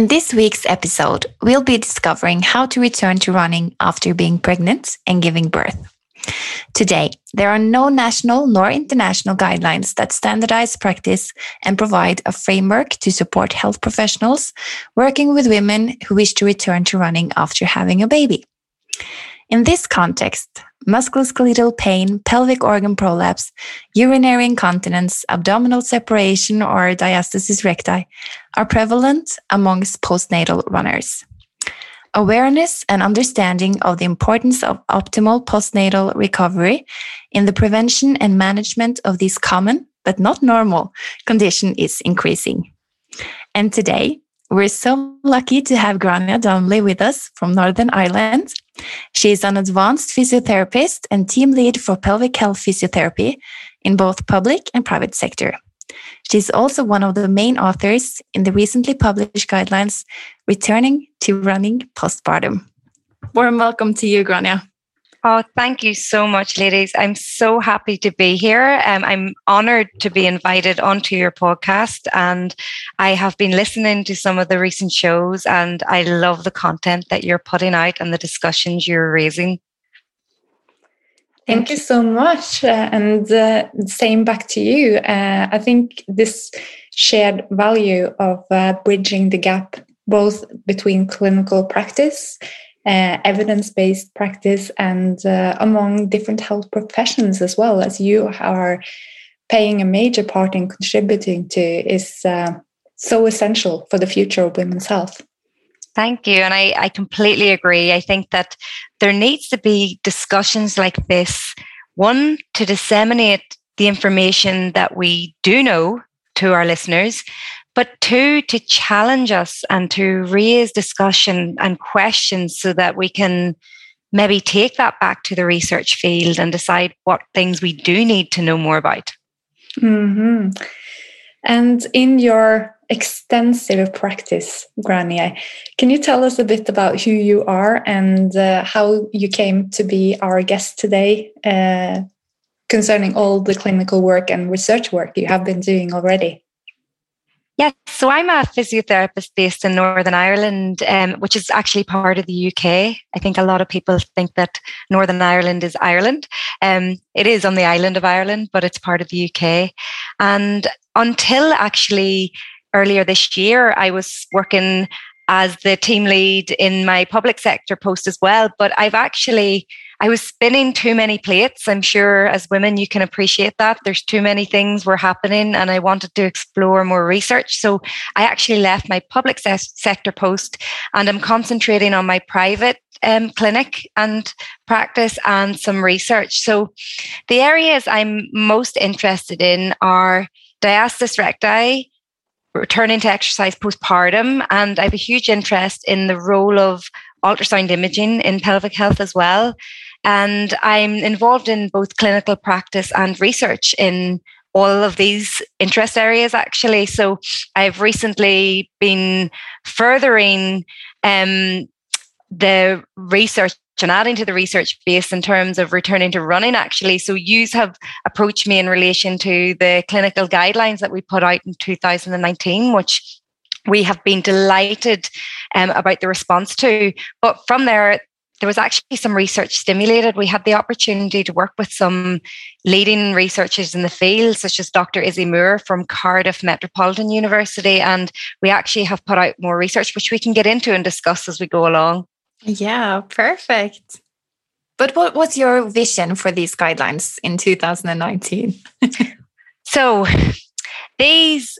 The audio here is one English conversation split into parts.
In this week's episode, we'll be discovering how to return to running after being pregnant and giving birth. Today, there are no national nor international guidelines that standardize practice and provide a framework to support health professionals working with women who wish to return to running after having a baby. In this context, musculoskeletal pain, pelvic organ prolapse, urinary incontinence, abdominal separation, or diastasis recti are prevalent amongst postnatal runners. Awareness and understanding of the importance of optimal postnatal recovery in the prevention and management of this common but not normal condition is increasing. And today, we're so lucky to have Gráinne Donnelly with us from Northern Ireland. She is an advanced physiotherapist and team lead for pelvic health physiotherapy in both public and private sector. She is also one of the main authors in the recently published guidelines Returning to Running Postpartum. Warm welcome to you, Gráinne. Oh, thank you so much, ladies. I'm so happy to be here. Um, I'm honored to be invited onto your podcast. And I have been listening to some of the recent shows, and I love the content that you're putting out and the discussions you're raising. Thank you so much. Uh, and uh, same back to you. Uh, I think this shared value of uh, bridging the gap both between clinical practice uh, evidence-based practice and uh, among different health professions as well as you are paying a major part in contributing to is uh, so essential for the future of women's health Thank you. And I, I completely agree. I think that there needs to be discussions like this one, to disseminate the information that we do know to our listeners, but two, to challenge us and to raise discussion and questions so that we can maybe take that back to the research field and decide what things we do need to know more about. Mm-hmm. And in your extensive practice, Gráinne, can you tell us a bit about who you are and uh, how you came to be our guest today uh, concerning all the clinical work and research work you have been doing already? Yes, so I'm a physiotherapist based in Northern Ireland, um, which is actually part of the UK. I think a lot of people think that Northern Ireland is Ireland. Um, it is on the island of Ireland, but it's part of the UK. And until actually earlier this year, I was working as the team lead in my public sector post as well. But I've actually I was spinning too many plates. I'm sure as women, you can appreciate that. There's too many things were happening, and I wanted to explore more research. So I actually left my public se- sector post and I'm concentrating on my private um, clinic and practice and some research. So the areas I'm most interested in are diastasis recti, returning to exercise postpartum, and I have a huge interest in the role of ultrasound imaging in pelvic health as well. And I'm involved in both clinical practice and research in all of these interest areas, actually. So I've recently been furthering um, the research and adding to the research base in terms of returning to running actually so you have approached me in relation to the clinical guidelines that we put out in 2019 which we have been delighted um, about the response to but from there there was actually some research stimulated. We had the opportunity to work with some leading researchers in the field, such as Dr. Izzy Moore from Cardiff Metropolitan University. And we actually have put out more research, which we can get into and discuss as we go along. Yeah, perfect. But what was your vision for these guidelines in 2019? so these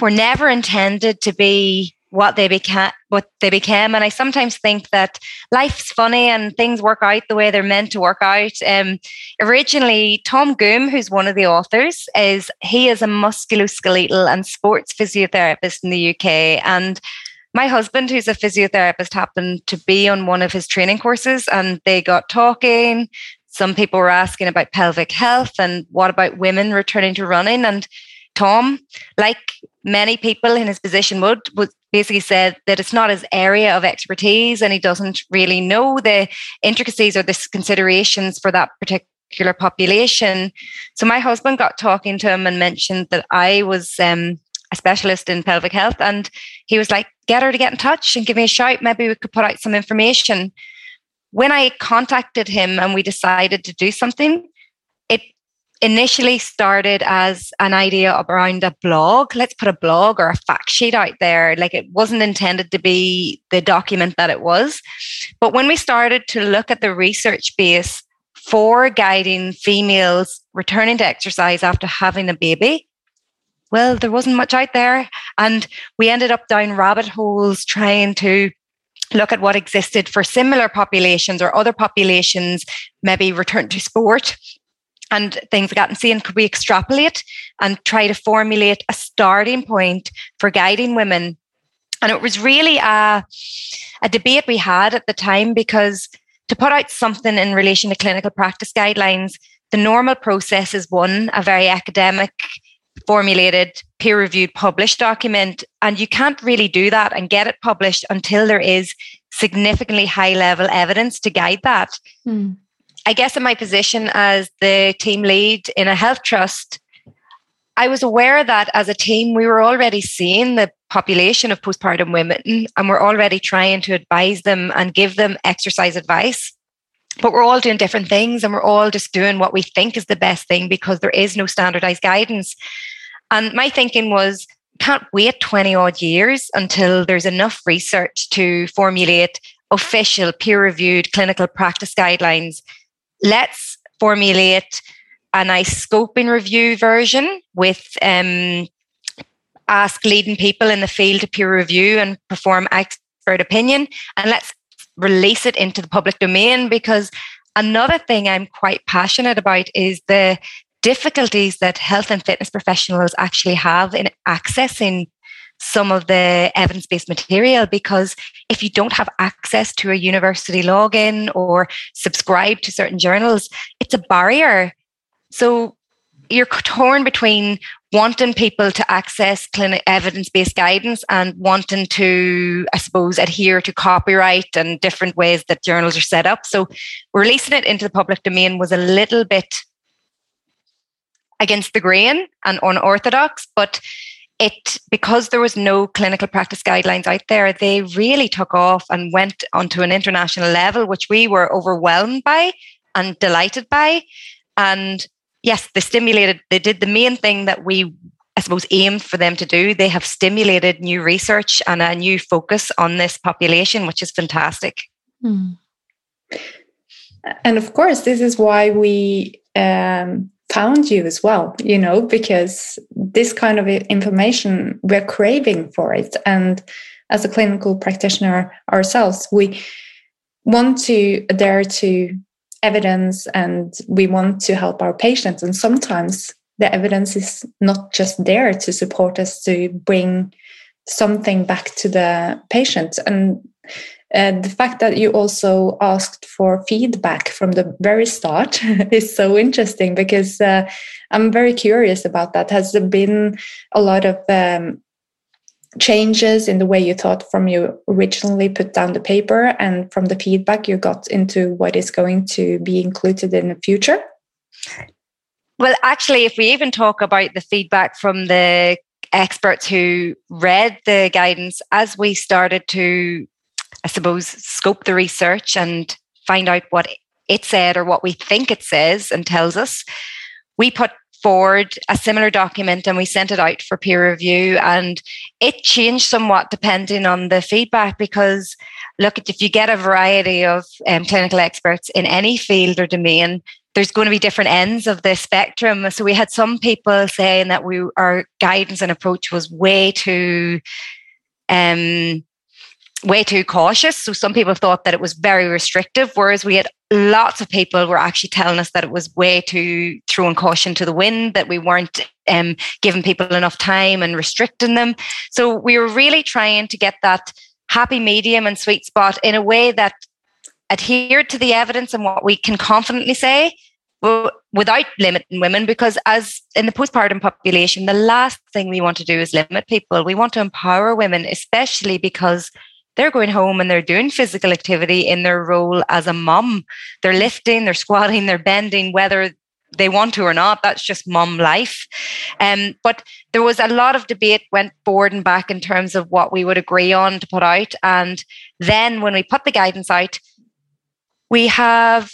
were never intended to be what they became what they became and i sometimes think that life's funny and things work out the way they're meant to work out um, originally tom goom who's one of the authors is he is a musculoskeletal and sports physiotherapist in the uk and my husband, who's a physiotherapist, happened to be on one of his training courses and they got talking. Some people were asking about pelvic health and what about women returning to running. And Tom, like many people in his position would, would basically said that it's not his area of expertise and he doesn't really know the intricacies or the considerations for that particular population. So my husband got talking to him and mentioned that I was um, a specialist in pelvic health. And he was like, get her to get in touch and give me a shout. Maybe we could put out some information. When I contacted him and we decided to do something, it initially started as an idea around a blog. Let's put a blog or a fact sheet out there. Like it wasn't intended to be the document that it was. But when we started to look at the research base for guiding females returning to exercise after having a baby, well, there wasn't much out there. And we ended up down rabbit holes trying to look at what existed for similar populations or other populations, maybe return to sport and things like that and seeing could we extrapolate and try to formulate a starting point for guiding women. And it was really a, a debate we had at the time because to put out something in relation to clinical practice guidelines, the normal process is one, a very academic, formulated, peer reviewed, published document. And you can't really do that and get it published until there is significantly high level evidence to guide that. Mm. I guess in my position as the team lead in a health trust, I was aware that as a team, we were already seeing the population of postpartum women and we're already trying to advise them and give them exercise advice. But we're all doing different things and we're all just doing what we think is the best thing because there is no standardized guidance. And my thinking was, can't wait 20 odd years until there's enough research to formulate official peer reviewed clinical practice guidelines. Let's formulate a nice scoping review version with um, ask leading people in the field to peer review and perform expert opinion and let's release it into the public domain because another thing i'm quite passionate about is the difficulties that health and fitness professionals actually have in accessing some of the evidence based material because if you don't have access to a university login or subscribe to certain journals, it's a barrier. So you're torn between wanting people to access clinic evidence-based guidance and wanting to i suppose adhere to copyright and different ways that journals are set up so releasing it into the public domain was a little bit against the grain and unorthodox but it because there was no clinical practice guidelines out there they really took off and went onto an international level which we were overwhelmed by and delighted by. And yes they stimulated they did the main thing that we i suppose aimed for them to do. They have stimulated new research and a new focus on this population which is fantastic. Mm. and of course this is why we um, found you as well you know because this kind of information we're craving for it. And as a clinical practitioner ourselves we want to adhere to evidence and we want to help our patients. And sometimes the evidence is not just there to support us to bring something back to the patient. And and the fact that you also asked for feedback from the very start is so interesting because uh, I'm very curious about that. Has there been a lot of um, changes in the way you thought from you originally put down the paper and from the feedback you got into what is going to be included in the future? Well, actually, if we even talk about the feedback from the experts who read the guidance as we started to I suppose, scope the research and find out what it said or what we think it says and tells us. We put forward a similar document and we sent it out for peer review and it changed somewhat depending on the feedback because look if you get a variety of um, clinical experts in any field or domain there's going to be different ends of the spectrum so we had some people saying that we our guidance and approach was way too um way too cautious. So some people thought that it was very restrictive, whereas we had lots of people were actually telling us that it was way too throwing caution to the wind, that we weren't um, giving people enough time and restricting them. So we were really trying to get that happy medium and sweet spot in a way that adhered to the evidence and what we can confidently say without limiting women because as in the postpartum population the last thing we want to do is limit people we want to empower women especially because they're going home and they're doing physical activity in their role as a mom they're lifting they're squatting they're bending whether they want to or not. That's just mom life. Um, but there was a lot of debate went forward and back in terms of what we would agree on to put out. And then when we put the guidance out we have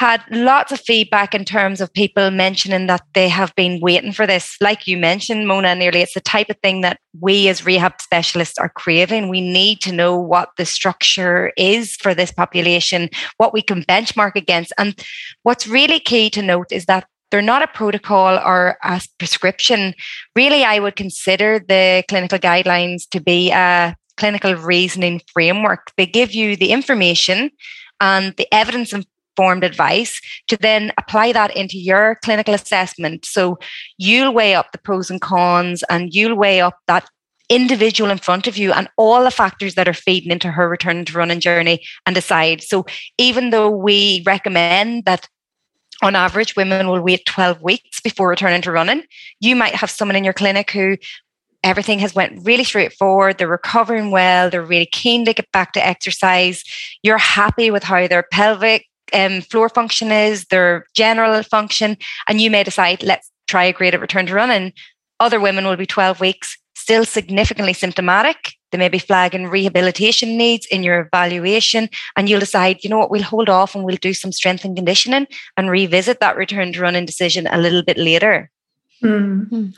had lots of feedback in terms of people mentioning that they have been waiting for this. Like you mentioned, Mona, nearly, it's the type of thing that we as rehab specialists are craving. We need to know what the structure is for this population, what we can benchmark against. And what's really key to note is that they're not a protocol or a prescription. Really, I would consider the clinical guidelines to be a clinical reasoning framework. They give you the information and the evidence informed advice to then apply that into your clinical assessment. So you'll weigh up the pros and cons and you'll weigh up that individual in front of you and all the factors that are feeding into her return to running journey and decide. So even though we recommend that on average women will wait 12 weeks before returning to running, you might have someone in your clinic who everything has went really straightforward they're recovering well they're really keen to get back to exercise you're happy with how their pelvic um, floor function is, their general function, and you may decide, let's try a graded return to running. Other women will be 12 weeks, still significantly symptomatic. They may be flagging rehabilitation needs in your evaluation, and you'll decide, you know what, we'll hold off and we'll do some strength and conditioning and revisit that return to running decision a little bit later. Mm-hmm.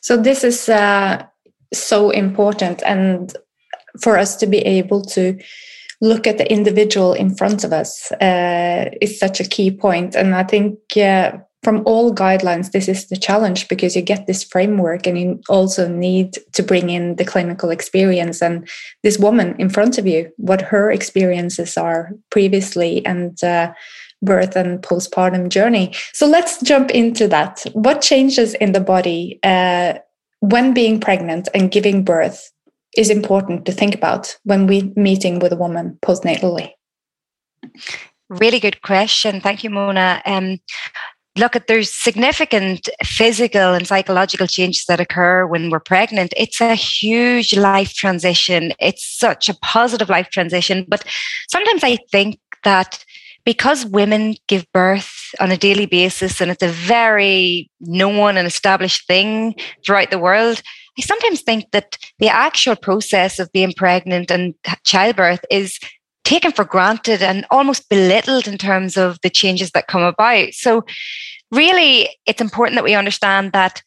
So, this is uh, so important, and for us to be able to look at the individual in front of us uh, is such a key point. And I think uh, from all guidelines, this is the challenge because you get this framework and you also need to bring in the clinical experience and this woman in front of you, what her experiences are previously and uh, birth and postpartum journey. So let's jump into that. What changes in the body uh, when being pregnant and giving birth is important to think about when we're meeting with a woman postnatally? Really good question. Thank you, Mona. Um, look at there's significant physical and psychological changes that occur when we're pregnant it's a huge life transition it's such a positive life transition but sometimes i think that because women give birth on a daily basis and it's a very known and established thing throughout the world I sometimes think that the actual process of being pregnant and childbirth is taken for granted and almost belittled in terms of the changes that come about. So, really, it's important that we understand that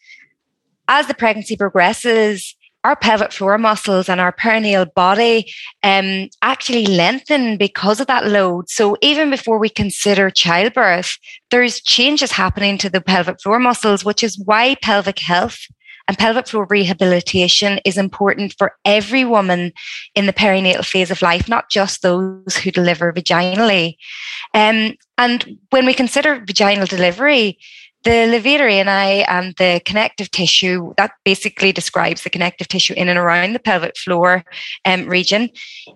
as the pregnancy progresses, our pelvic floor muscles and our perineal body um, actually lengthen because of that load. So even before we consider childbirth, there's changes happening to the pelvic floor muscles, which is why pelvic health and pelvic floor rehabilitation is important for every woman in the perinatal phase of life, not just those who deliver vaginally. Um, and when we consider vaginal delivery, the levator ani and the connective tissue that basically describes the connective tissue in and around the pelvic floor um, region.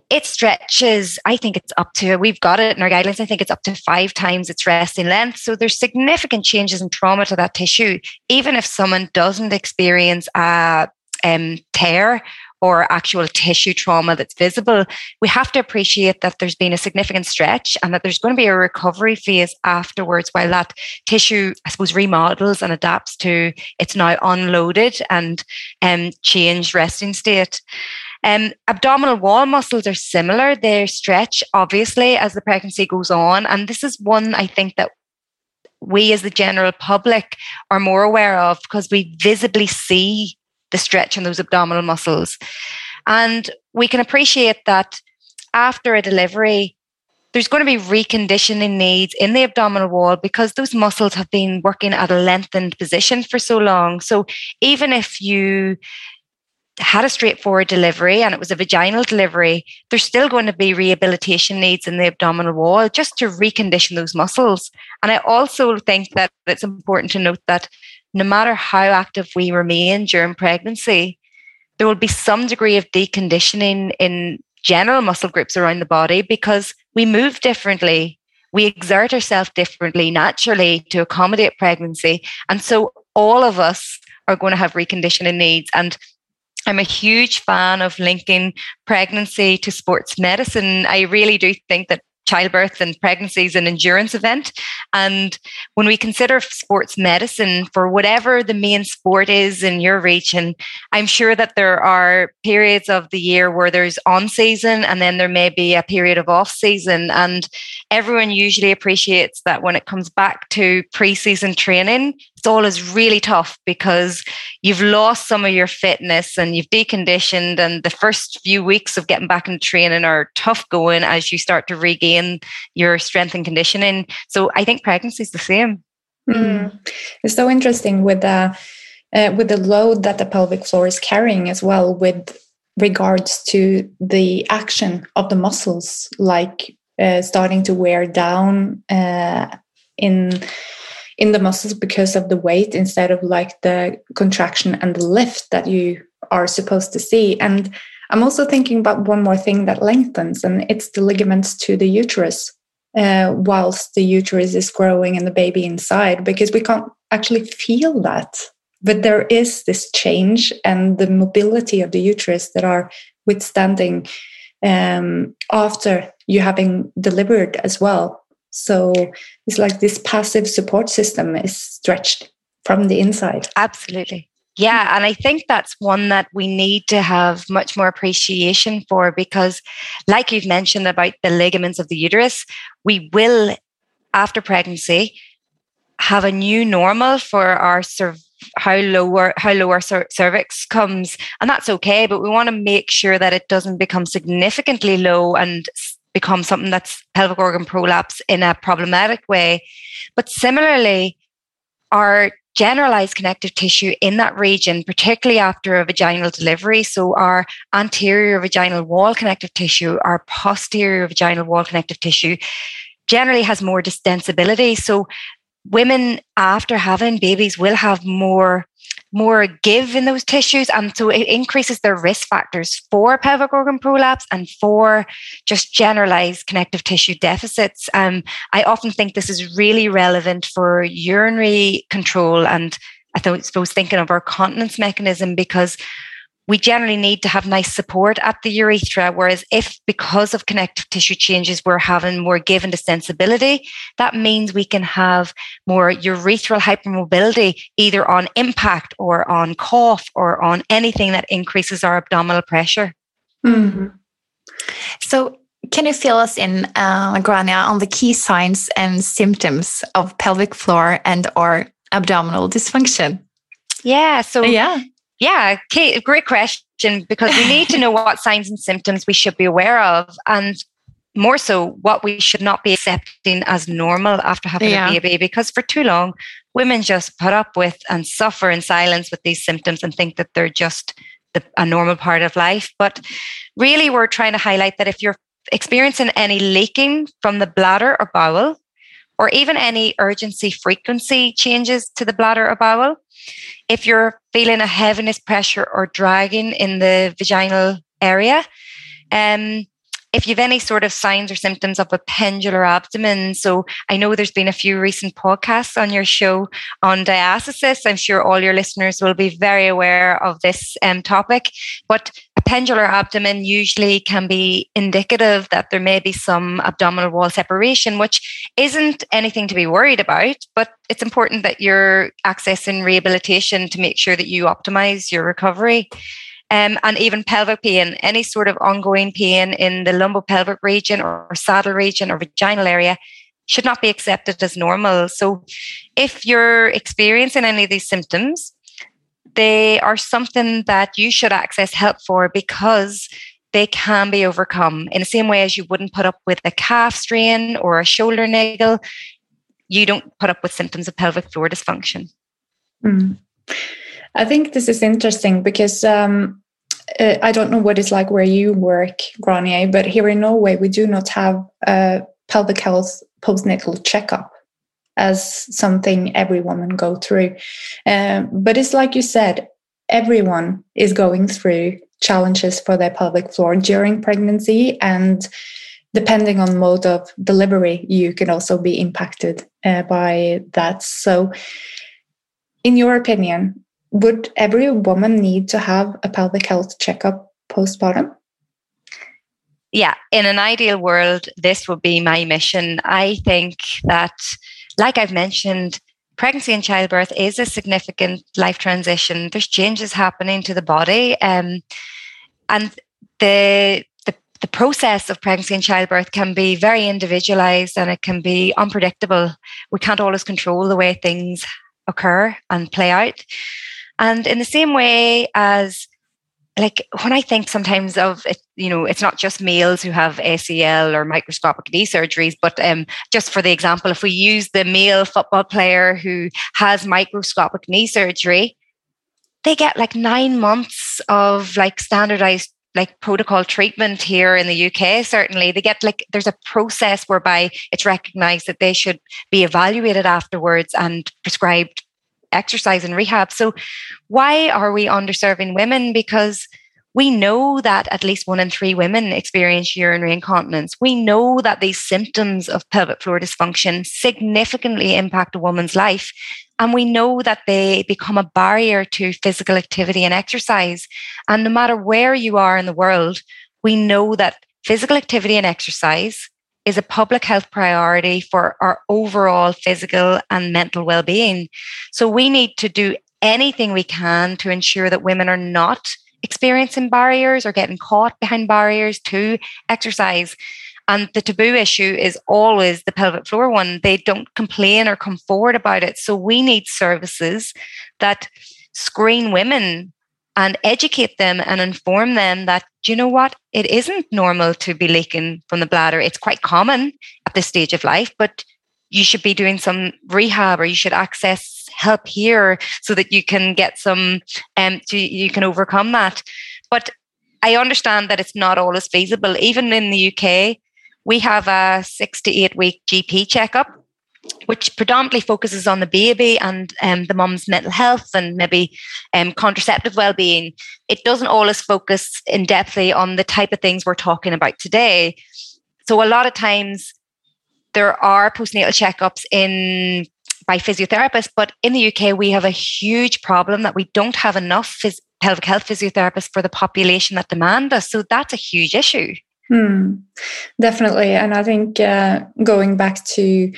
It stretches i think it's up to we've got it in our guidelines i think it's up to five times its resting length. So there's significant changes in trauma to that tissue even if someone doesn't experience a um, tear or actual tissue trauma that's visible, we have to appreciate that there's been a significant stretch and that there's going to be a recovery phase afterwards while that tissue, I suppose, remodels and adapts to its now unloaded and um, changed resting state. Um, abdominal wall muscles are similar. They stretch, obviously, as the pregnancy goes on. And this is one I think that we as the general public are more aware of because we visibly see the stretch in those abdominal muscles. And we can appreciate that after a delivery, there's going to be reconditioning needs in the abdominal wall because those muscles have been working at a lengthened position for so long. So even if you had a straightforward delivery and it was a vaginal delivery, there's still going to be rehabilitation needs in the abdominal wall just to recondition those muscles. And I also think that it's important to note that no matter how active we remain during pregnancy, there will be some degree of deconditioning in general muscle groups around the body because we move differently. We exert ourselves differently naturally to accommodate pregnancy. And so all of us are going to have reconditioning needs. And I'm a huge fan of linking pregnancy to sports medicine. I really do think that childbirth and pregnancy is an endurance event. And when we consider sports medicine for whatever the main sport is in your region, I'm sure that there are periods of the year where there's on season and then there may be a period of off season. And everyone usually appreciates that when it comes back to pre-season training, it's always really tough because you've lost some of your fitness and you've deconditioned and the first few weeks of getting back in training are tough going as you start to regain your strength and conditioning. So i think pregnancy is the same. Mm. it's so interesting with the uh, with the load that the pelvic floor is carrying as well with regards to the action of the muscles like uh, starting to wear down uh, in in the muscles because of the weight instead of like the contraction and the lift that you are supposed to see. And I'm also thinking about one more thing that lengthens, and it's the ligaments to the uterus. Uh, whilst the uterus is growing and the baby inside, because we can't actually feel that. But there is this change and the mobility of the uterus that are withstanding um, after you having delivered as well. So it's like this passive support system is stretched from the inside. Absolutely. Yeah, and I think that's one that we need to have much more appreciation for because, like you've mentioned about the ligaments of the uterus, we will, after pregnancy, have a new normal for our how lower how lower cervix comes, and that's okay. But we want to make sure that it doesn't become significantly low and become something that's pelvic organ prolapse in a problematic way. But similarly, our generalized connective tissue in that region, particularly after a vaginal delivery. So, our anterior vaginal wall connective tissue, our posterior vaginal wall connective tissue generally has more distensibility. So, women after having babies will have more more give in those tissues. And so it increases their risk factors for pelvic organ prolapse and for just generalized connective tissue deficits. Um, I often think this is really relevant for urinary control and I suppose thinking of our continence mechanism because we generally need to have nice support at the urethra. Whereas if because of connective tissue changes, we're having more given to sensibility, that means we can have more urethral hypermobility, either on impact or on cough or on anything that increases our abdominal pressure. Mm-hmm. So can you fill us in, uh, Gráinne, on the key signs and symptoms of pelvic floor and or abdominal dysfunction? Yeah. So yeah. Yeah, Kate, great question because we need to know what signs and symptoms we should be aware of and more so what we should not be accepting as normal after having yeah. a baby because for too long women just put up with and suffer in silence with these symptoms and think that they're just the, a normal part of life but really we're trying to highlight that if you're experiencing any leaking from the bladder or bowel or even any urgency frequency changes to the bladder or bowel if you're feeling a heaviness, pressure, or dragging in the vaginal area, um, if you've any sort of signs or symptoms of a pendular abdomen, so I know there's been a few recent podcasts on your show on diastasis. I'm sure all your listeners will be very aware of this um, topic. But pendular abdomen usually can be indicative that there may be some abdominal wall separation, which isn't anything to be worried about, but it's important that you're accessing rehabilitation to make sure that you optimize your recovery um, and even pelvic pain, any sort of ongoing pain in the lumbopelvic region or, or saddle region or vaginal area should not be accepted as normal. So if you're experiencing any of these symptoms, they are something that you should access help for because they can be overcome in the same way as you wouldn't put up with a calf strain or a shoulder niggle. You don't put up with symptoms of pelvic floor dysfunction. Mm. I think this is interesting because um, uh, I don't know what it's like where you work, Gráinne, but here in Norway, we do not have a pelvic health postnatal checkup as something every woman go through. Um, but it's like you said, everyone is going through challenges for their pelvic floor during pregnancy and depending on mode of delivery you can also be impacted uh, by that. So in your opinion would every woman need to have a pelvic health checkup postpartum? Yeah in an ideal world this would be my mission. I think that like i've mentioned pregnancy and childbirth is a significant life transition. There's changes happening to the body, um, and the, the the process of pregnancy and childbirth can be very individualized and it can be unpredictable. We can't always control the way things occur and play out. And in the same way as like when I think sometimes of it, you know, it's not just males who have ACL or microscopic knee surgeries, but um, just for the example, if we use the male football player who has microscopic knee surgery, they get like nine months of like standardized like protocol treatment here in the UK, certainly. They get like there's a process whereby it's recognized that they should be evaluated afterwards and prescribed exercise and rehab. So, why are we underserving women? Because we know that at least one in three women experience urinary incontinence. We know that these symptoms of pelvic floor dysfunction significantly impact a woman's life. And we know that they become a barrier to physical activity and exercise. And no matter where you are in the world, we know that physical activity and exercise is a public health priority for our overall physical and mental well-being. So we need to do anything we can to ensure that women are not experiencing barriers or getting caught behind barriers to exercise. And the taboo issue is always the pelvic floor one. They don't complain or come forward about it. So we need services that screen women and educate them and inform them that, you know what? It isn't normal to be leaking from the bladder. It's quite common at this stage of life, but you should be doing some rehab or you should access help here so that you can get some um to, you can overcome that but i understand that it's not always feasible even in the uk we have a six to eight week gp checkup which predominantly focuses on the baby and um, the mum's mental health and maybe um, contraceptive well-being. It doesn't always focus in depthly on the type of things we're talking about today. So a lot of times there are postnatal checkups in by physiotherapists but in the uk we have a huge problem that we don't have enough phys- pelvic health physiotherapists for the population that demand us. So that's a huge issue. Hmm, definitely. And I think uh, going back to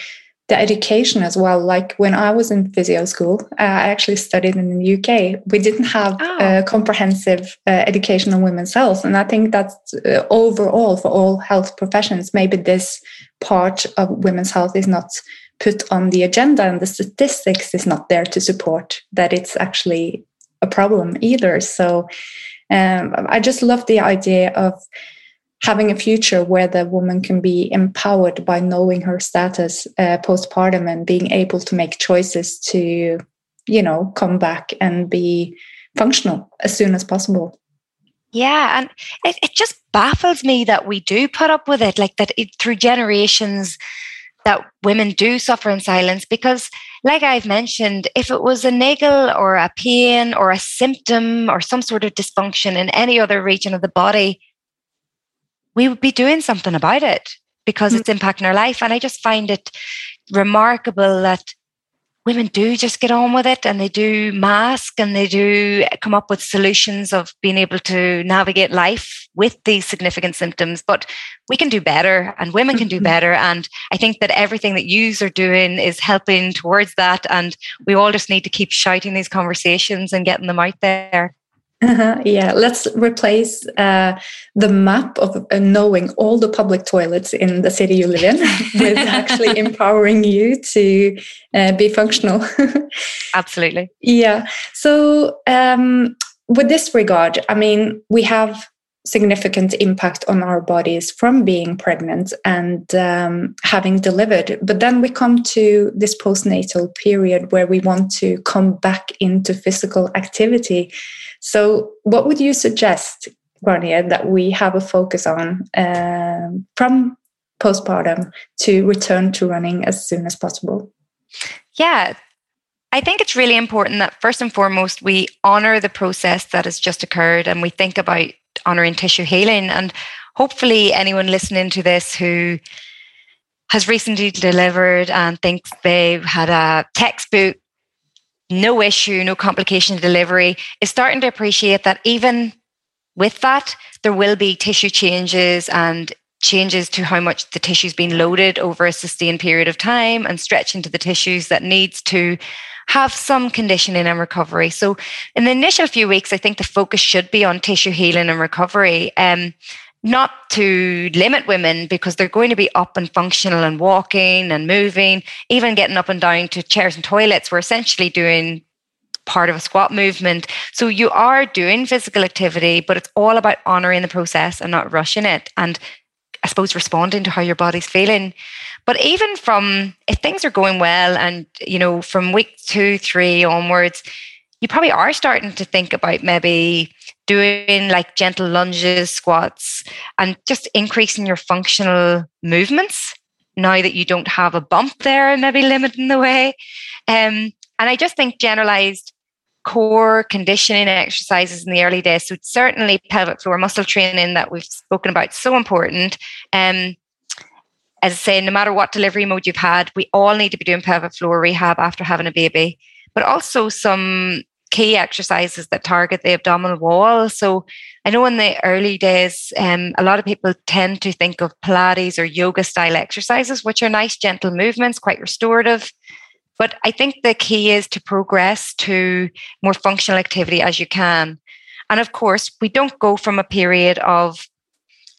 the education as well. Like when I was in physio school, uh, I actually studied in the UK. We didn't have oh. a comprehensive uh, education on women's health. And I think that's uh, overall for all health professions, maybe this part of women's health is not put on the agenda and the statistics is not there to support that it's actually a problem either. So um, I just love the idea of having a future where the woman can be empowered by knowing her status uh, postpartum and being able to make choices to you know come back and be functional as soon as possible. Yeah and it, it just baffles me that we do put up with it like that it, through generations that women do suffer in silence because like i've mentioned if it was a niggle or a pain or a symptom or some sort of dysfunction in any other region of the body we would be doing something about it because mm. it's impacting our life. And I just find it remarkable that women do just get on with it and they do mask and they do come up with solutions of being able to navigate life with these significant symptoms. But we can do better and women can do mm-hmm. better. And I think that everything that yous are doing is helping towards that. And we all just need to keep shouting these conversations and getting them out there. Uh-huh, yeah, let's replace uh, the map of uh, knowing all the public toilets in the city you live in with actually empowering you to uh, be functional. Absolutely. Yeah. So, um, with this regard, I mean, we have significant impact on our bodies from being pregnant and um, having delivered. But then we come to this postnatal period where we want to come back into physical activity. So, what would you suggest, Gráinne, that we have a focus on uh, from postpartum to return to running as soon as possible? Yeah, I think it's really important that first and foremost, we honor the process that has just occurred and we think about honoring tissue healing. And hopefully, anyone listening to this who has recently delivered and thinks they've had a textbook, no issue, no complication delivery, is starting to appreciate that even with that, there will be tissue changes and changes to how much the tissue's been loaded over a sustained period of time and stretch into the tissues that needs to have some conditioning and recovery. So, in the initial few weeks, I think the focus should be on tissue healing and recovery. Um, not to limit women because they're going to be up and functional and walking and moving, even getting up and down to chairs and toilets. We're essentially doing part of a squat movement. So you are doing physical activity, but it's all about honoring the process and not rushing it. And I suppose responding to how your body's feeling. But even from if things are going well and you know, from week two, three onwards, you probably are starting to think about maybe doing like gentle lunges, squats, and just increasing your functional movements now that you don't have a bump there and maybe limiting the way. Um, and I just think generalized core conditioning exercises in the early days. So certainly pelvic floor muscle training that we've spoken about so important. Um, as I say, no matter what delivery mode you've had, we all need to be doing pelvic floor rehab after having a baby, but also some key exercises that target the abdominal wall. So I know in the early days, um, a lot of people tend to think of Pilates or yoga style exercises, which are nice, gentle movements, quite restorative. But I think the key is to progress to more functional activity as you can. And of course, we don't go from a period of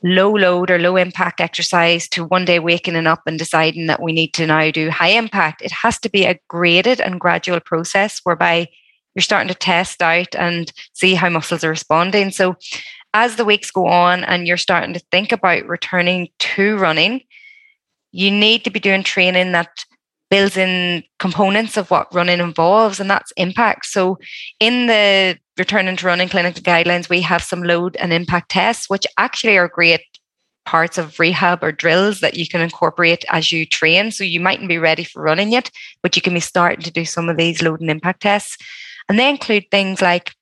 low load or low impact exercise to one day waking up and deciding that we need to now do high impact. It has to be a graded and gradual process whereby you're starting to test out and see how muscles are responding. So, as the weeks go on and you're starting to think about returning to running, you need to be doing training that builds in components of what running involves, and that's impact. So, in the returning to running clinical guidelines, we have some load and impact tests, which actually are great parts of rehab or drills that you can incorporate as you train. So, you mightn't be ready for running yet, but you can be starting to do some of these load and impact tests. And they include things like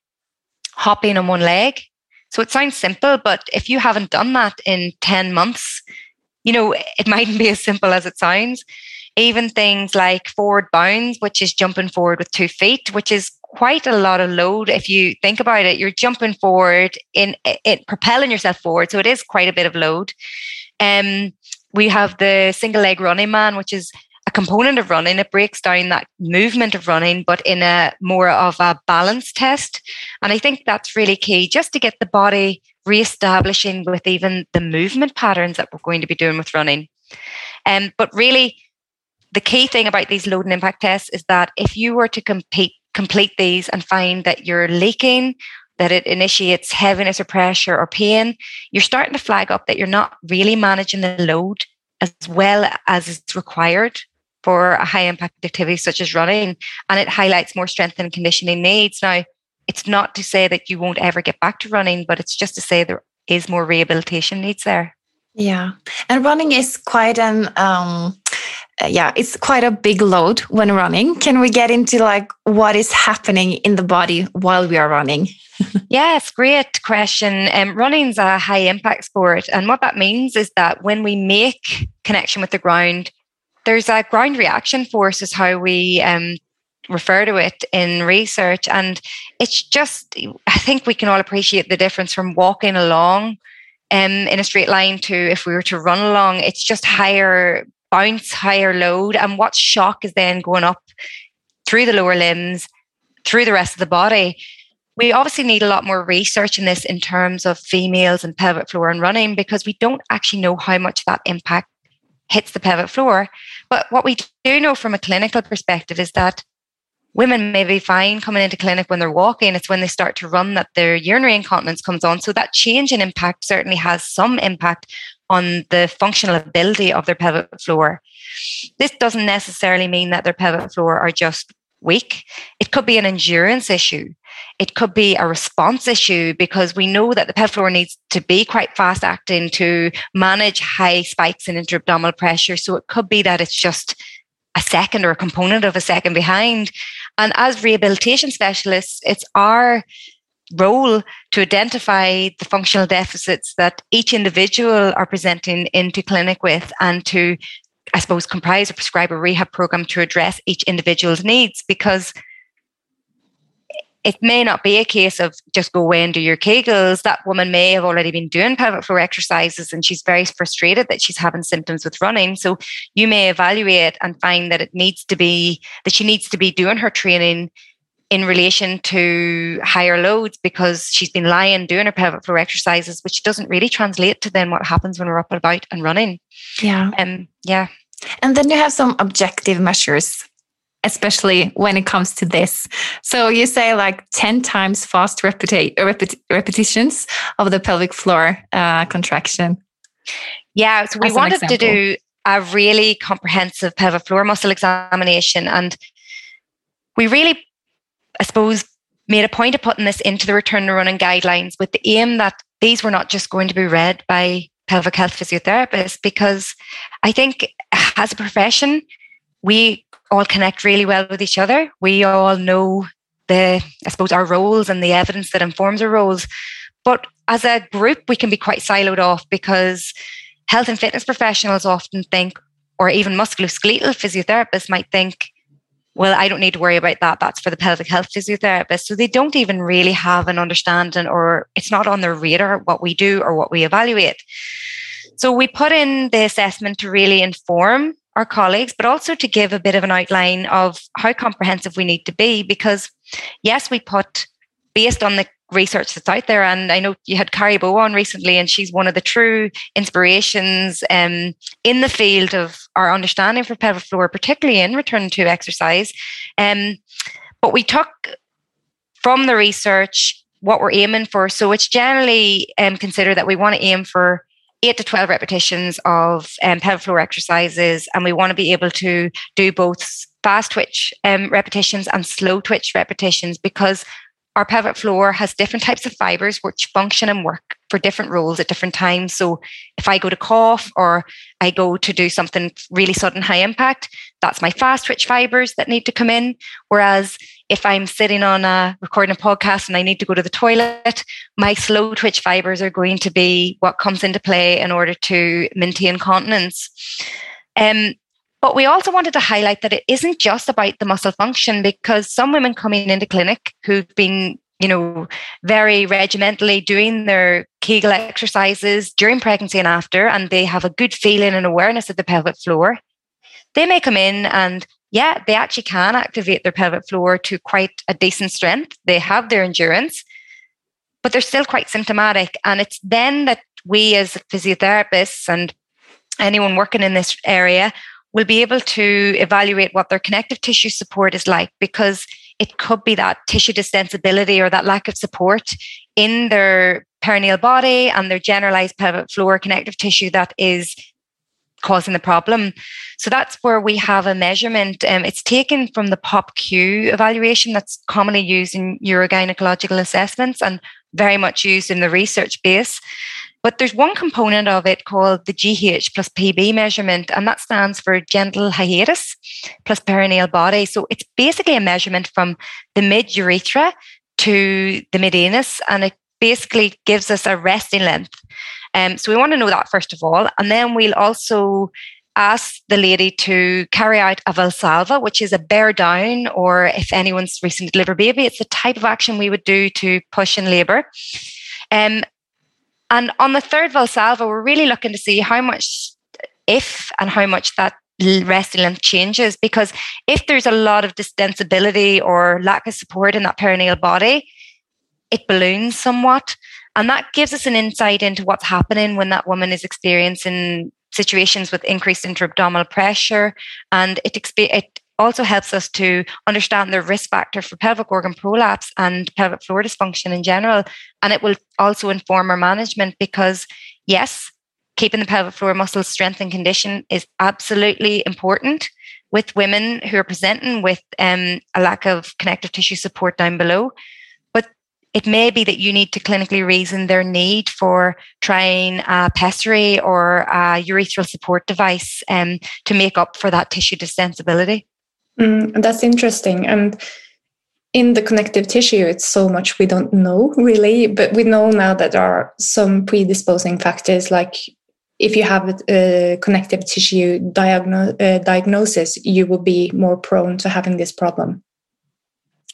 hopping on one leg. So, it sounds simple, but if you haven't done that in 10 months, you know, it mightn't be as simple as it sounds even things like forward bounds, which is jumping forward with two feet, which is quite a lot of load. If you think about it, you're jumping forward in it, propelling yourself forward. So it is quite a bit of load. Um, we have the single leg running man, which is a component of running. It breaks down that movement of running, but in a more of a balance test. And I think that's really key just to get the body reestablishing with even the movement patterns that we're going to be doing with running. Um, but really, the key thing about these load and impact tests is that if you were to compete, complete these and find that you're leaking, that it initiates heaviness or pressure or pain, you're starting to flag up that you're not really managing the load as well as is required for a high impact activity such as running. And it highlights more strength and conditioning needs. Now, it's not to say that you won't ever get back to running, but it's just to say there is more rehabilitation needs there. Yeah. And running is quite an um, yeah, it's quite a big load when running. Can we get into like what is happening in the body while we are running? yes, great question. Um, running's a high impact sport, and what that means is that when we make connection with the ground, there's a ground reaction force, is how we um, refer to it in research, and it's just I think we can all appreciate the difference from walking along. Um, in a straight line to if we were to run along, it's just higher bounce higher load and what shock is then going up through the lower limbs, through the rest of the body. We obviously need a lot more research in this in terms of females and pelvic floor and running because we don't actually know how much that impact hits the pelvic floor. But what we do know from a clinical perspective is that women may be fine coming into clinic when they're walking. It's when they start to run that their urinary incontinence comes on. So that change in impact certainly has some impact on the functional ability of their pelvic floor. This doesn't necessarily mean that their pelvic floor are just weak. It could be an endurance issue. It could be a response issue because we know that the pelvic floor needs to be quite fast acting to manage high spikes in intra-abdominal pressure. So it could be that it's just a second or a component of a second behind. And as rehabilitation specialists, it's our role to identify the functional deficits that each individual are presenting into clinic with and to I suppose, comprise or prescribe a rehab program to address each individual's needs because it may not be a case of just go away and do your Kegels. That woman may have already been doing pelvic floor exercises and she's very frustrated that she's having symptoms with running. So you may evaluate and find that it needs to be that she needs to be doing her training in relation to higher loads because she's been lying doing her pelvic floor exercises, which doesn't really translate to then what happens when we're up and about and running. Yeah. Um, yeah. And then you have some objective measures, especially when it comes to this. So you say like 10 times fast repeti- repeti- repetitions of the pelvic floor uh, contraction. Yeah. So we As wanted to do a really comprehensive pelvic floor muscle examination. And we really I suppose, made a point of putting this into the return to running guidelines with the aim that these were not just going to be read by pelvic health physiotherapists, because I think as a profession, we all connect really well with each other. We all know the, I suppose, our roles and the evidence that informs our roles. But as a group, we can be quite siloed off because health and fitness professionals often think, or even musculoskeletal physiotherapists might think, well, I don't need to worry about that. That's for the pelvic health physiotherapist. So they don't even really have an understanding or it's not on their radar what we do or what we evaluate. So we put in the assessment to really inform our colleagues, but also to give a bit of an outline of how comprehensive we need to be. Because yes, we put based on the research that's out there. And I know you had Kari Bø on recently, and she's one of the true inspirations um, in the field of our understanding for pelvic floor, particularly in return to exercise. Um, but we took from the research what we're aiming for. So it's generally um, considered that we want to aim for eight to 12 repetitions of um, pelvic floor exercises, and we want to be able to do both fast twitch um, repetitions and slow twitch repetitions because our pelvic floor has different types of fibers which function and work for different roles at different times. So if I go to cough or I go to do something really sudden high impact, that's my fast twitch fibers that need to come in. Whereas if I'm sitting on a recording a podcast and I need to go to the toilet, my slow twitch fibers are going to be what comes into play in order to maintain continence. Um, but we also wanted to highlight that it isn't just about the muscle function because some women coming into clinic who've been, you know, very regimentally doing their Kegel exercises during pregnancy and after, and they have a good feeling and awareness of the pelvic floor, they may come in and yeah, they actually can activate their pelvic floor to quite a decent strength. They have their endurance, but they're still quite symptomatic. And it's then that we as physiotherapists and anyone working in this area will be able to evaluate what their connective tissue support is like because it could be that tissue distensibility or that lack of support in their perineal body and their generalized pelvic floor connective tissue that is causing the problem. So that's where we have a measurement. Um, it's taken from the POPQ evaluation that's commonly used in urogynecological assessments and very much used in the research base. But there's one component of it called the GH plus PB measurement, and that stands for genital hiatus plus perineal body. So it's basically a measurement from the mid urethra to the mid anus, and it basically gives us a resting length. Um, so we want to know that first of all, and then we'll also ask the lady to carry out a Valsalva, which is a bear down, or if anyone's recently delivered baby, it's the type of action we would do to push in labour. Um, and on the third Valsalva, we're really looking to see how much, if and how much that resting length changes. Because if there's a lot of distensibility or lack of support in that perineal body, it balloons somewhat. And that gives us an insight into what's happening when that woman is experiencing situations with increased intra-abdominal pressure and it, it also helps us to understand the risk factor for pelvic organ prolapse and pelvic floor dysfunction in general. And it will also inform our management because, yes, keeping the pelvic floor muscles strength and condition is absolutely important with women who are presenting with um, a lack of connective tissue support down below. But it may be that you need to clinically reason their need for trying a pessary or a urethral support device um, to make up for that tissue distensibility. Mm, that's interesting. And in the connective tissue, it's so much we don't know really, but we know now that there are some predisposing factors like if you have a connective tissue diagno- uh, diagnosis, you will be more prone to having this problem.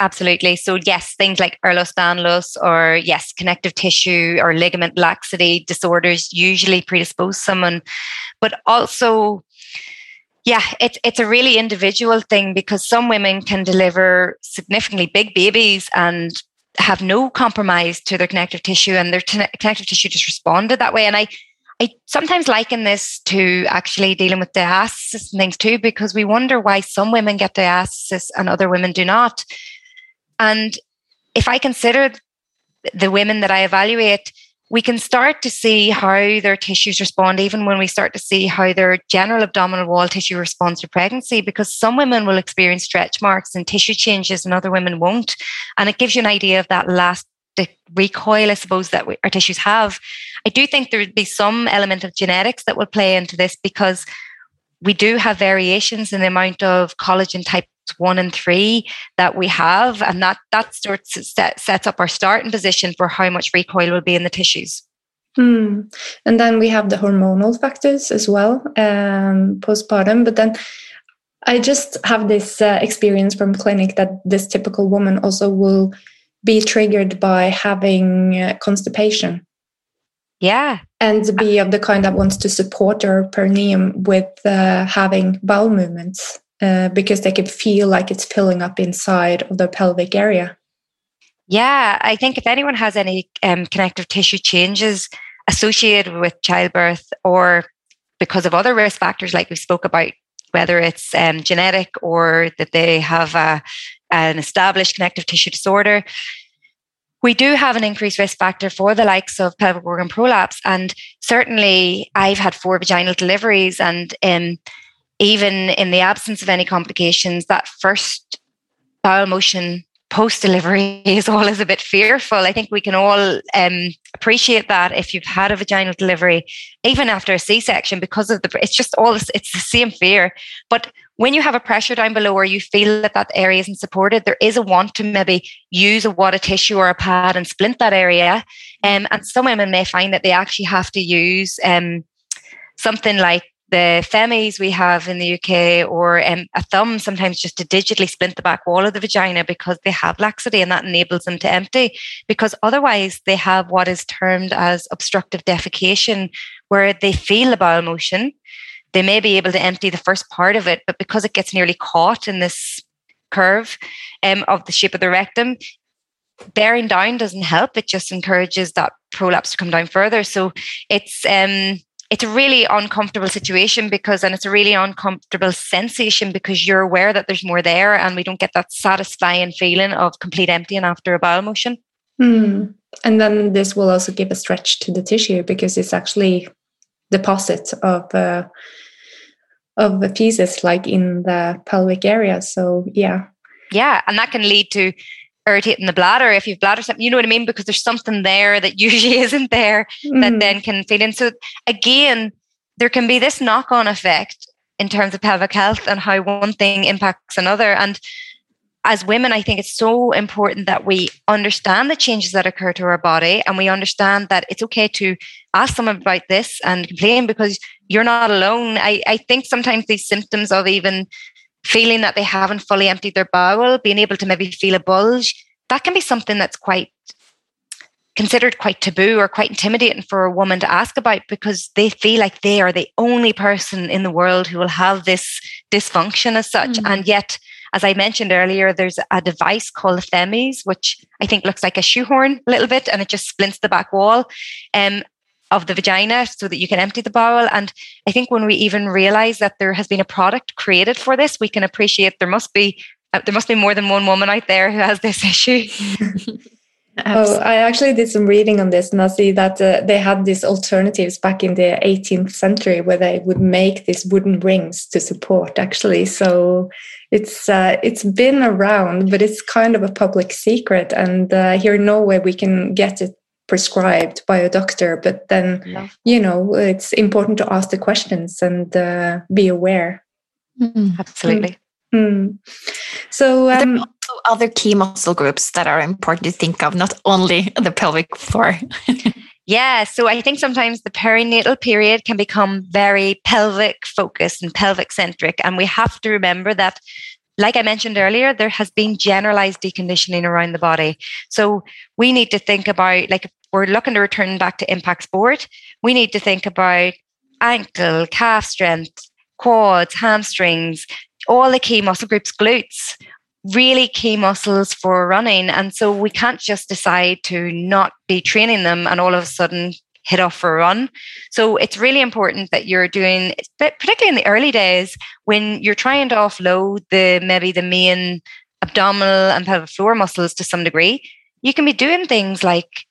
Absolutely. So, yes, things like Ehlers-Danlos or, yes, connective tissue or ligament laxity disorders usually predispose someone. But also, yeah, it's it's a really individual thing because some women can deliver significantly big babies and have no compromise to their connective tissue, and their t- connective tissue just responded that way. And I I sometimes liken this to actually dealing with diastasis and things too, because we wonder why some women get diastasis and other women do not. And if I consider the women that I evaluate, we can start to see how their tissues respond, even when we start to see how their general abdominal wall tissue responds to pregnancy, because some women will experience stretch marks and tissue changes and other women won't. And it gives you an idea of that last recoil, I suppose, that we, our tissues have. I do think there would be some element of genetics that will play into this because we do have variations in the amount of collagen type one and three that we have, and that that starts set, sets up our starting position for how much recoil will be in the tissues. Hmm. And then we have the hormonal factors as well, um, postpartum. But then I just have this uh, experience from clinic that this typical woman also will be triggered by having uh, constipation. Yeah. And be of the kind that wants to support their perineum with uh, having bowel movements uh, because they can feel like it's filling up inside of the pelvic area. Yeah, I think if anyone has any um, connective tissue changes associated with childbirth or because of other risk factors, like we spoke about, whether it's um, genetic or that they have a, an established connective tissue disorder, we do have an increased risk factor for the likes of pelvic organ prolapse. And certainly, I've had four vaginal deliveries, and um, even in the absence of any complications, that first bowel motion post delivery is always a bit fearful. I think we can all um, appreciate that if you've had a vaginal delivery, even after a C section, because of the, it's just all, it's the same fear. But when you have a pressure down below or you feel that that area isn't supported, there is a want to maybe use a of tissue or a pad and splint that area. Um, and some women may find that they actually have to use um, something like the Femmeze we have in the UK or um, a thumb sometimes just to digitally splint the back wall of the vagina because they have laxity and that enables them to empty. Because otherwise they have what is termed as obstructive defecation where they feel the bowel motion. They may be able to empty the first part of it but because it gets nearly caught in this curve um, of the shape of the rectum bearing down doesn't help. It just encourages that prolapse to come down further. So it's um it's a really uncomfortable situation because and it's a really uncomfortable sensation because you're aware that there's more there and we don't get that satisfying feeling of complete emptying after a bowel motion. Mm. and then this will also give a stretch to the tissue because it's actually deposit of uh, of the feces like in the pelvic area. So yeah. Yeah and that can lead to irritating the bladder if you've bladder something you know what i mean? Because there's something there that usually isn't there mm. that then can feed in. So again there can be this knock-on effect in terms of pelvic health and how one thing impacts another. And as women i think it's so important that we understand the changes that occur to our body and we understand that it's okay to ask someone about this and complain because you're not alone. I, I think sometimes these symptoms of even feeling that they haven't fully emptied their bowel, being able to maybe feel a bulge, that can be something that's quite considered quite taboo or quite intimidating for a woman to ask about because they feel like they are the only person in the world who will have this dysfunction as such. Mm. And yet, as I mentioned earlier, there's a device called the Femmeze, which I think looks like a shoehorn a little bit and it just splints the back wall. Um, of the vagina so that you can empty the bowel. And I think when we even realize that there has been a product created for this, we can appreciate there must be uh, there must be more than one woman out there who has this issue. oh, I actually did some reading on this, and I see that uh, they had these alternatives back in the 18th century where they would make these wooden rings to support. Actually, so it's uh, it's been around, but it's kind of a public secret. And uh, here in Norway, we can get it prescribed by a doctor but then yeah. you know it's important to ask the questions and uh, be aware mm-hmm. absolutely mm. so um, there are also other key muscle groups that are important to think of not only the pelvic floor yeah so i think sometimes the perinatal period can become very pelvic focused and pelvic centric and we have to remember that like I mentioned earlier, there has been generalized deconditioning around the body. So we need to think about, like, if we're looking to return back to impact sport, we need to think about ankle, calf strength, quads, hamstrings, all the key muscle groups, glutes, really key muscles for running. And so we can't just decide to not be training them and all of a sudden hit off for a run. So it's really important that you're doing, particularly in the early days when you're trying to offload the maybe the main abdominal and pelvic floor muscles to some degree. You can be doing things like,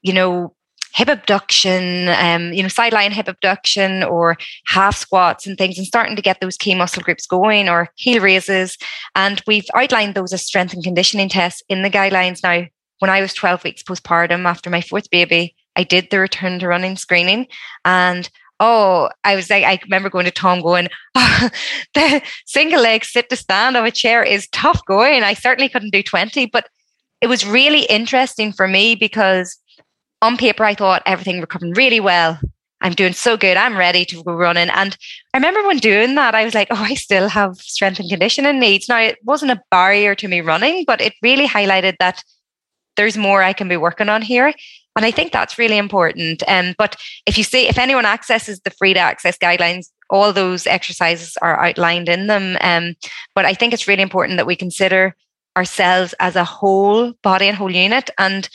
you know, hip abduction, um, you know, sideline hip abduction or half squats and things, and starting to get those key muscle groups going or heel raises. And we've outlined those as strength and conditioning tests in the guidelines now. When I was 12 weeks postpartum after my fourth baby, I did the return to running screening and oh, I was like, I remember going to Tom going, oh, the single leg sit to stand of a chair is tough going. I certainly couldn't do 20, but it was really interesting for me because on paper, I thought everything recovered really well. I'm doing so good. I'm ready to go running. And I remember when doing that, I was like, oh, I still have strength and conditioning needs. Now, it wasn't a barrier to me running, but it really highlighted that there's more I can be working on here. And I think that's really important. Um, but if you see, if anyone accesses the free to access guidelines, all those exercises are outlined in them. Um, but I think it's really important that we consider ourselves as a whole body and whole unit. And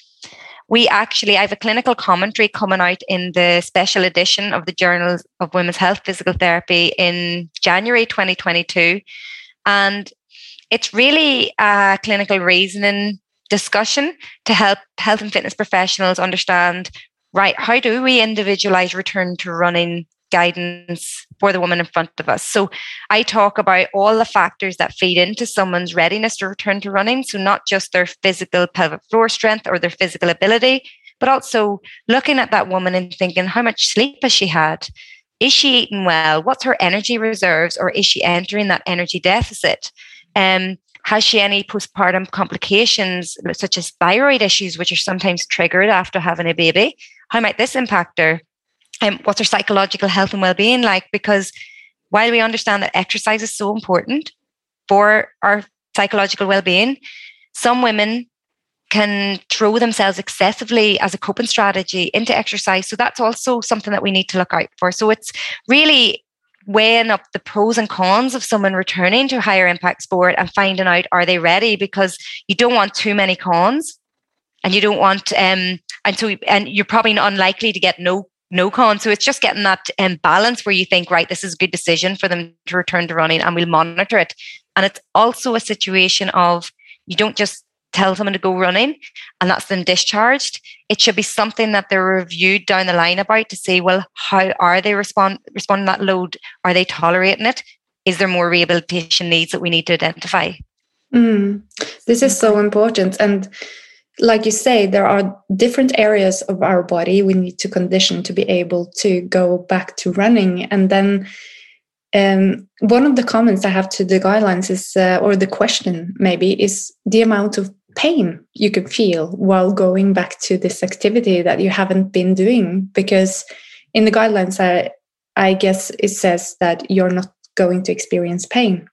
we actually, I have a clinical commentary coming out in the special edition of the Journal of Women's Health Physical Therapy in January 2022. And it's really a clinical reasoning discussion to help health and fitness professionals understand right how do we individualize return to running guidance for the woman in front of us? So i talk about all the factors that feed into someone's readiness to return to running. So not just their physical pelvic floor strength or their physical ability but also looking at that woman and thinking how much sleep has she had? Is she eating well? What's her energy reserves? Or is she entering that energy deficit? Um, has she any postpartum complications, such as thyroid issues, which are sometimes triggered after having a baby? How might this impact her? And um, what's her psychological health and well-being like? Because while we understand that exercise is so important for our psychological well-being, some women can throw themselves excessively as a coping strategy into exercise. So that's also something that we need to look out for. So it's really weighing up the pros and cons of someone returning to higher impact sport and finding out are they ready? Because you don't want too many cons and you don't want um and so and you're probably unlikely to get no no cons. So it's just getting that um, balance where you think right this is a good decision for them to return to running and we'll monitor it. And it's also a situation of you don't just tell someone to go running and that's them discharged. It should be something that they're reviewed down the line about to say well how are they respond responding that load? Are they tolerating it? Is there more rehabilitation needs that we need to identify? Mm. this is so important and like you say there are different areas of our body we need to condition to be able to go back to running and then um, one of the comments I have to the guidelines is, uh, or the question maybe, is the amount of pain you could feel while going back to this activity that you haven't been doing because in the guidelines i i guess it says that you're not going to experience pain.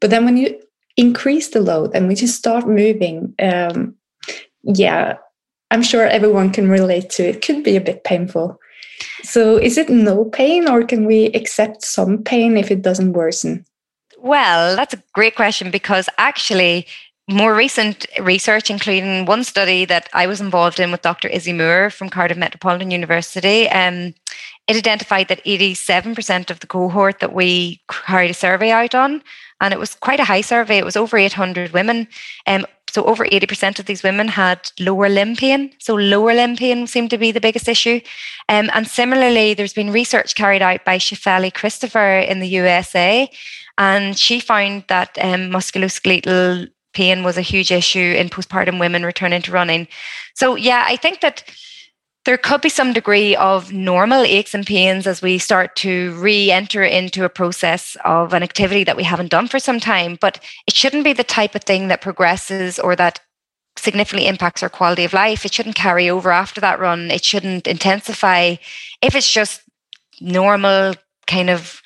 But then when you increase the load and we just start moving um, yeah i'm sure everyone can relate to it could be a bit painful. So is it no pain or can we accept some pain if it doesn't worsen? Well that's a great question because actually more recent research, including one study that I was involved in with Dr. Izzy Moore from Cardiff Metropolitan University, um, it identified that 87% of the cohort that we carried a survey out on, and it was quite a high survey, it was over 800 women. Um, so over 80% of these women had lower limb pain. So lower limb pain seemed to be the biggest issue. Um, and similarly, there's been research carried out by Shefali Christopher in the USA, and she found that um, musculoskeletal pain was a huge issue in postpartum women returning to running. So, yeah, I think that there could be some degree of normal aches and pains as we start to re enter into a process of an activity that we haven't done for some time. But it shouldn't be the type of thing that progresses or that significantly impacts our quality of life. It shouldn't carry over after that run. It shouldn't intensify. If it's just normal kind of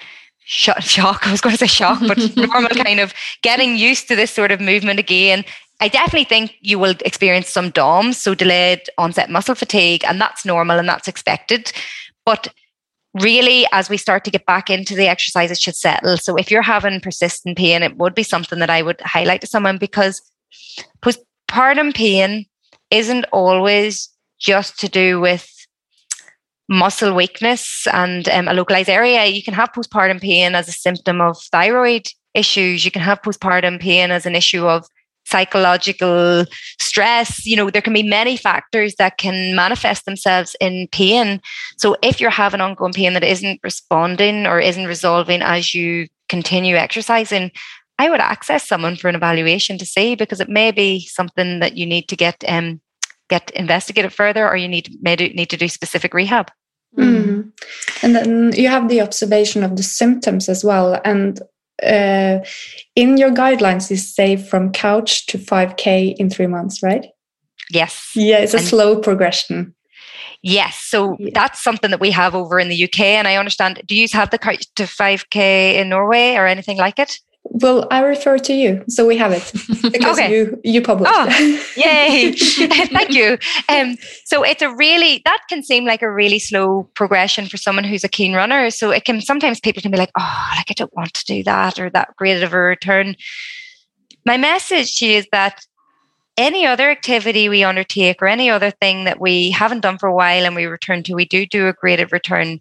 shock. I was going to say shock, but normal kind of getting used to this sort of movement again. I definitely think you will experience some DOMS, so delayed onset muscle fatigue, and that's normal and that's expected. But really, as we start to get back into the exercise, it should settle. So if you're having persistent pain, it would be something that I would highlight to someone because postpartum pain isn't always just to do with muscle weakness and um, a localized area. You can have postpartum pain as a symptom of thyroid issues. You can have postpartum pain as an issue of psychological stress. You know, there can be many factors that can manifest themselves in pain. So if you're having ongoing pain that isn't responding or isn't resolving as you continue exercising, I would access someone for an evaluation to see because it may be something that you need to get um, get investigated further or you need may do, need to do specific rehab. Mm. And then you have the observation of the symptoms as well. And uh, in your guidelines, you say from couch to 5K in three months, right? Yes. Yeah, it's a and slow progression. Yes. So yeah. that's something that we have over in the UK. And I understand, do you have the couch to 5K in Norway or anything like it? Well, I refer to you, so we have it because okay. you you published. Oh, yay! Thank you. Um, so it's a really that can seem like a really slow progression for someone who's a keen runner. So it can sometimes people can be like, oh, like I don't want to do that or that great of a return. My message to you is that any other activity we undertake or any other thing that we haven't done for a while and we return to, we do do a graded return.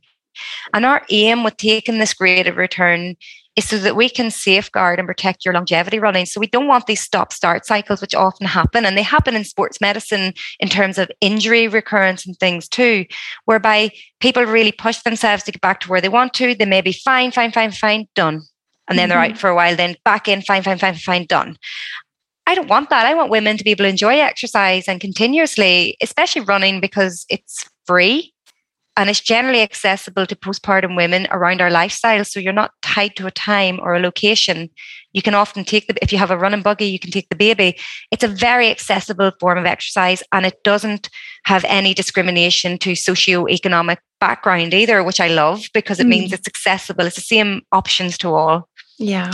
And our aim with taking this graded return is so that we can safeguard and protect your longevity running. So we don't want these stop start cycles, which often happen. And they happen in sports medicine in terms of injury recurrence and things too, whereby people really push themselves to get back to where they want to. They may be fine, fine, fine, fine, done. And then mm-hmm. they're out for a while, then back in, fine, fine, fine, fine, done. I don't want that. I want women to be able to enjoy exercise and continuously, especially running because it's free and it's generally accessible to postpartum women around our lifestyle. So you're not tied to a time or a location. You can often take the, if you have a running buggy, you can take the baby. It's a very accessible form of exercise and it doesn't have any discrimination to socio-economic background either, which I love because it mm. means it's accessible. It's the same options to all. Yeah,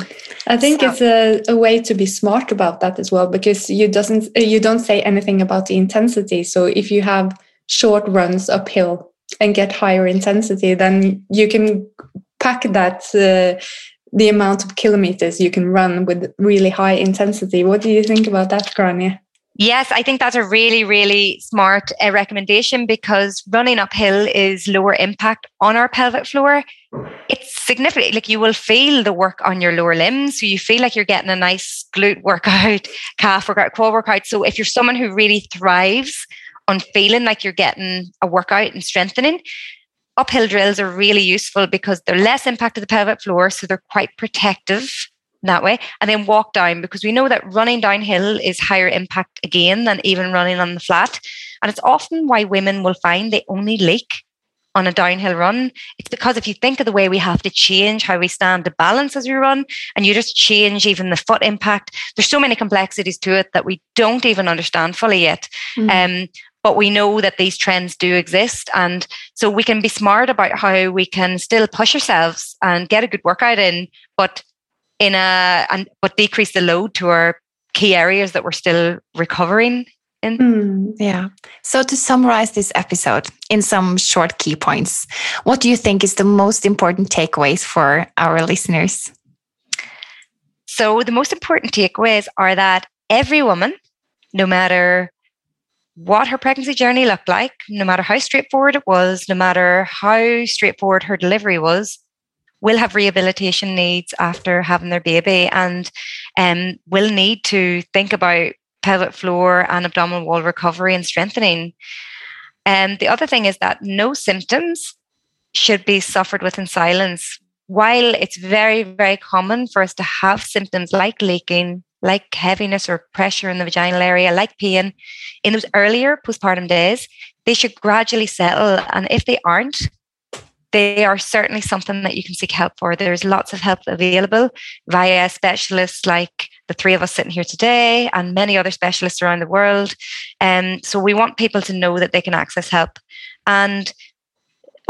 I think so. it's a, a way to be smart about that as well because you doesn't you don't say anything about the intensity. So if you have short runs uphill and get higher intensity, then you can pack that uh, the amount of kilometers you can run with really high intensity. What do you think about that, Gráinne? Yes, I think that's a really, really smart uh, recommendation because running uphill is lower impact on our pelvic floor. It's significant. Like you will feel the work on your lower limbs. So you feel like you're getting a nice glute workout, calf workout, quad workout. So if you're someone who really thrives on feeling like you're getting a workout and strengthening, uphill drills are really useful because they're less impact to the pelvic floor, so they're quite protective that way. And then walk down because we know that running downhill is higher impact again than even running on the flat. And it's often why women will find they only leak on a downhill run. It's because if you think of the way we have to change how we stand to balance as we run, and you just change even the foot impact, there's so many complexities to it that we don't even understand fully yet. Mm. Um, but we know that these trends do exist. And so we can be smart about how we can still push ourselves and get a good workout in but in a and but decrease the load to our key areas that we're still recovering in. Mm, yeah. So to summarize this episode in some short key points what do you think is the most important takeaways for our listeners? So the most important takeaways are that every woman, no matter what her pregnancy journey looked like, no matter how straightforward it was, no matter how straightforward her delivery was, will have rehabilitation needs after having their baby and um, will need to think about pelvic floor and abdominal wall recovery and strengthening. And um, the other thing is that no symptoms should be suffered with in silence. While it's very, very common for us to have symptoms like leaking, like heaviness or pressure in the vaginal area, like pain, in those earlier postpartum days, they should gradually settle. And if they aren't, they are certainly something that you can seek help for. There's lots of help available via specialists like the three of us sitting here today and many other specialists around the world. And um, so we want people to know that they can access help. And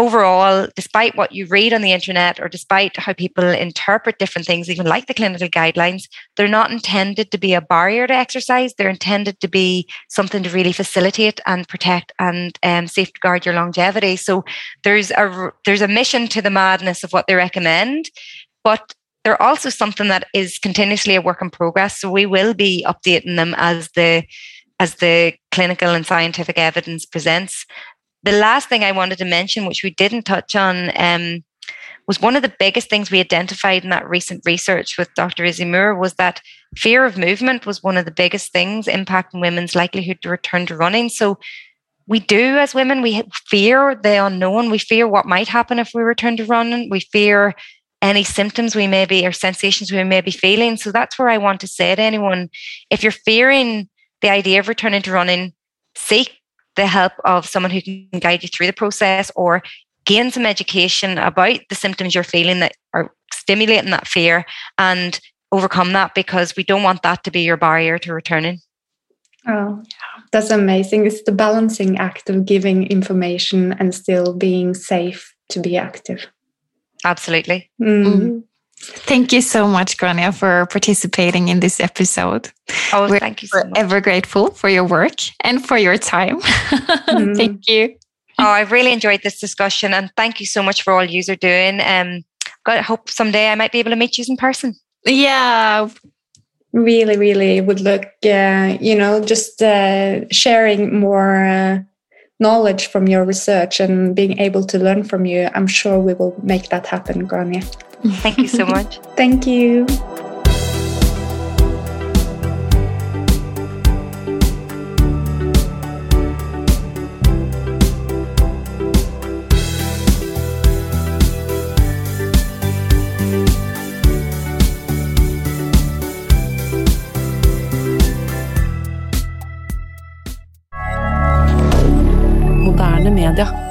overall, despite what you read on the internet or despite how people interpret different things, even like the clinical guidelines, they're not intended to be a barrier to exercise. They're intended to be something to really facilitate and protect and um, safeguard your longevity. So there's a there's a mission to the madness of what they recommend, but they're also something that is continuously a work in progress. So we will be updating them as the as the clinical and scientific evidence presents the last thing I wanted to mention, which we didn't touch on, um, was one of the biggest things we identified in that recent research with Dr. Izzy Moore was that fear of movement was one of the biggest things impacting women's likelihood to return to running. So we do as women, we fear the unknown. We fear what might happen if we return to running. We fear any symptoms we may be or sensations we may be feeling. So that's where I want to say to anyone, if you're fearing the idea of returning to running, seek the help of someone who can guide you through the process or gain some education about the symptoms you're feeling that are stimulating that fear and overcome that because we don't want that to be your barrier to returning. Oh, that's amazing. It's the balancing act of giving information and still being safe to be active. Absolutely. Mm. Thank you so much, Gráinne, for participating in this episode. Oh, We're thank you so much. Ever grateful for your work and for your time. Mm. thank you. Oh, I've really enjoyed this discussion, and thank you so much for all you are doing. Um, God, I hope someday I might be able to meet you in person. Yeah, really, really would look. Uh, you know, just uh, sharing more. Uh, knowledge from your research and being able to learn from you, I'm sure we will make that happen, Gráinne. Thank you so much. Thank you. moderne media.